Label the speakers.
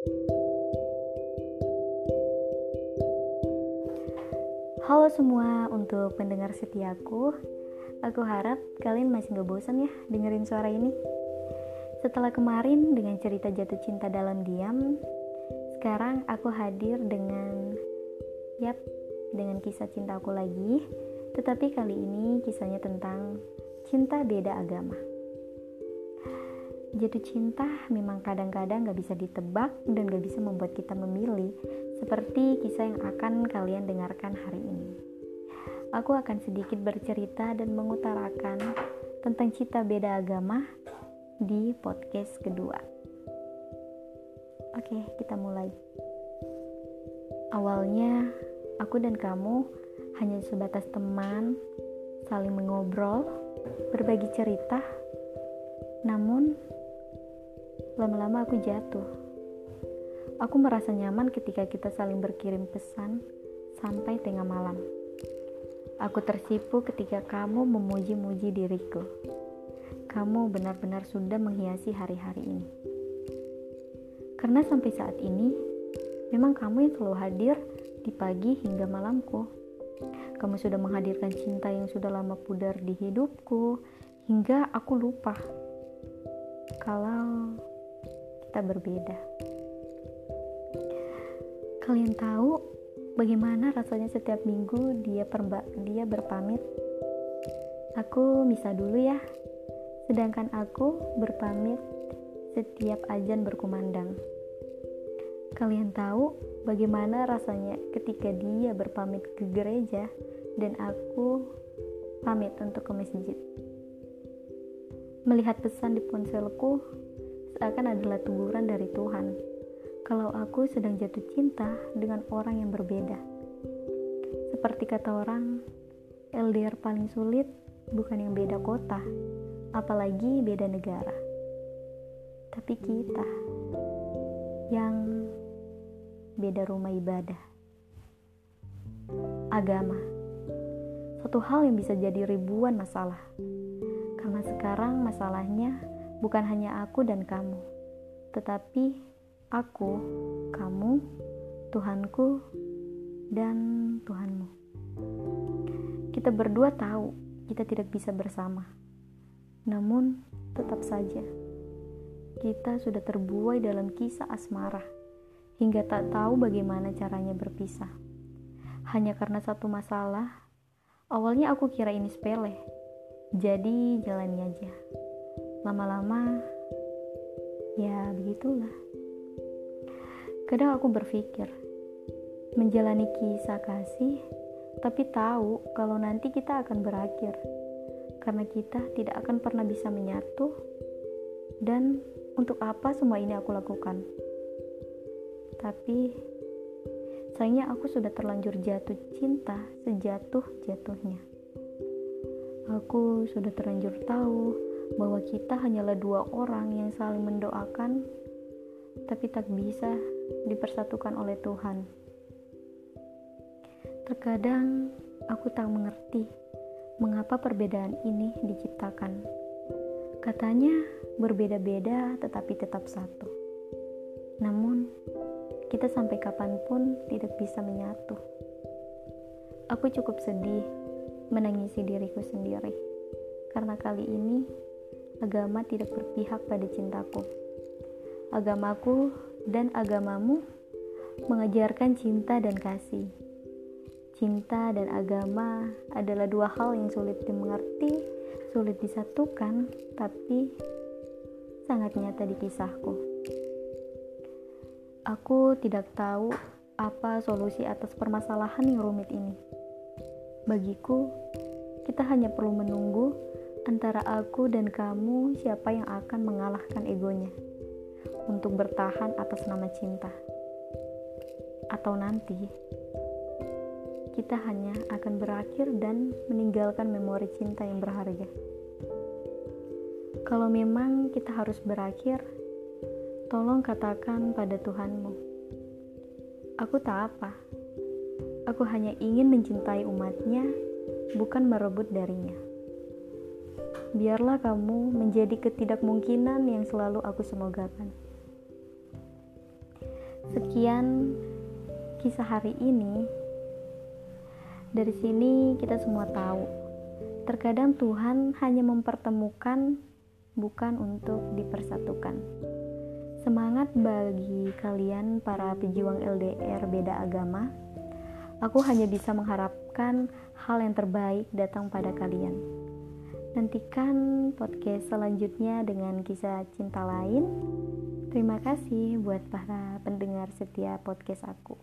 Speaker 1: Halo semua untuk pendengar setiaku Aku harap kalian masih gak bosan ya dengerin suara ini. Setelah kemarin dengan cerita jatuh cinta dalam diam Sekarang aku hadir dengan Yap, dengan kisah cinta aku lagi. Tetapi kali ini kisahnya tentang cinta beda agama Jatuh cinta memang kadang-kadang gak bisa ditebak dan gak bisa membuat kita memilih seperti kisah yang akan kalian dengarkan hari ini. Aku akan sedikit bercerita dan mengutarakan tentang cinta beda agama di podcast kedua. Oke, kita mulai. Awalnya, aku dan kamu hanya sebatas teman, saling mengobrol, berbagi cerita. Namun, Lama-lama aku jatuh. Aku merasa nyaman ketika kita saling berkirim pesan sampai tengah malam. Aku tersipu ketika kamu memuji-muji diriku. Kamu benar-benar sudah menghiasi hari-hari ini. Karena sampai saat ini, memang kamu yang selalu hadir di pagi hingga malamku. Kamu sudah menghadirkan cinta yang sudah lama pudar di hidupku, hingga aku lupa kalau kita berbeda. Kalian tahu bagaimana rasanya setiap minggu dia perba dia berpamit? Aku bisa dulu ya. Sedangkan aku berpamit setiap ajan berkumandang. Kalian tahu bagaimana rasanya ketika dia berpamit ke gereja dan aku pamit untuk ke masjid. Melihat pesan di ponselku, seakan adalah teguran dari Tuhan kalau aku sedang jatuh cinta dengan orang yang berbeda. Seperti kata orang, LDR paling sulit bukan yang beda kota, apalagi beda negara. Tapi kita yang beda rumah ibadah. Agama. Satu hal yang bisa jadi ribuan masalah. Karena sekarang masalahnya bukan hanya aku dan kamu, tetapi aku, kamu, Tuhanku, dan Tuhanmu. Kita berdua tahu kita tidak bisa bersama, namun tetap saja kita sudah terbuai dalam kisah asmara hingga tak tahu bagaimana caranya berpisah. Hanya karena satu masalah, awalnya aku kira ini sepele, jadi jalani aja lama-lama ya begitulah. Kadang aku berpikir menjalani kisah kasih tapi tahu kalau nanti kita akan berakhir. Karena kita tidak akan pernah bisa menyatu. Dan untuk apa semua ini aku lakukan? Tapi sayangnya aku sudah terlanjur jatuh cinta sejatuh-jatuhnya. Aku sudah terlanjur tahu bahwa kita hanyalah dua orang yang saling mendoakan, tapi tak bisa dipersatukan oleh Tuhan. Terkadang aku tak mengerti mengapa perbedaan ini diciptakan. Katanya berbeda-beda tetapi tetap satu. Namun, kita sampai kapan pun tidak bisa menyatu. Aku cukup sedih menangisi diriku sendiri karena kali ini agama tidak berpihak pada cintaku. Agamaku dan agamamu mengajarkan cinta dan kasih. Cinta dan agama adalah dua hal yang sulit dimengerti, sulit disatukan, tapi sangat nyata di kisahku. Aku tidak tahu apa solusi atas permasalahan yang rumit ini. Bagiku, kita hanya perlu menunggu antara aku dan kamu siapa yang akan mengalahkan egonya untuk bertahan atas nama cinta. Atau nanti kita hanya akan berakhir dan meninggalkan memori cinta yang berharga. Kalau memang kita harus berakhir, tolong katakan pada Tuhanmu, aku tak apa. Aku hanya ingin mencintai umatnya, bukan merebut darinya biarlah kamu menjadi ketidakmungkinan yang selalu aku semogakan. Sekian kisah hari ini. Dari sini kita semua tahu, terkadang Tuhan hanya mempertemukan bukan untuk dipersatukan. Semangat bagi kalian para pejuang LDR beda agama. Aku hanya bisa mengharapkan hal yang terbaik datang pada kalian. Nantikan podcast selanjutnya dengan kisah cinta lain. Terima kasih buat para pendengar setia podcast aku.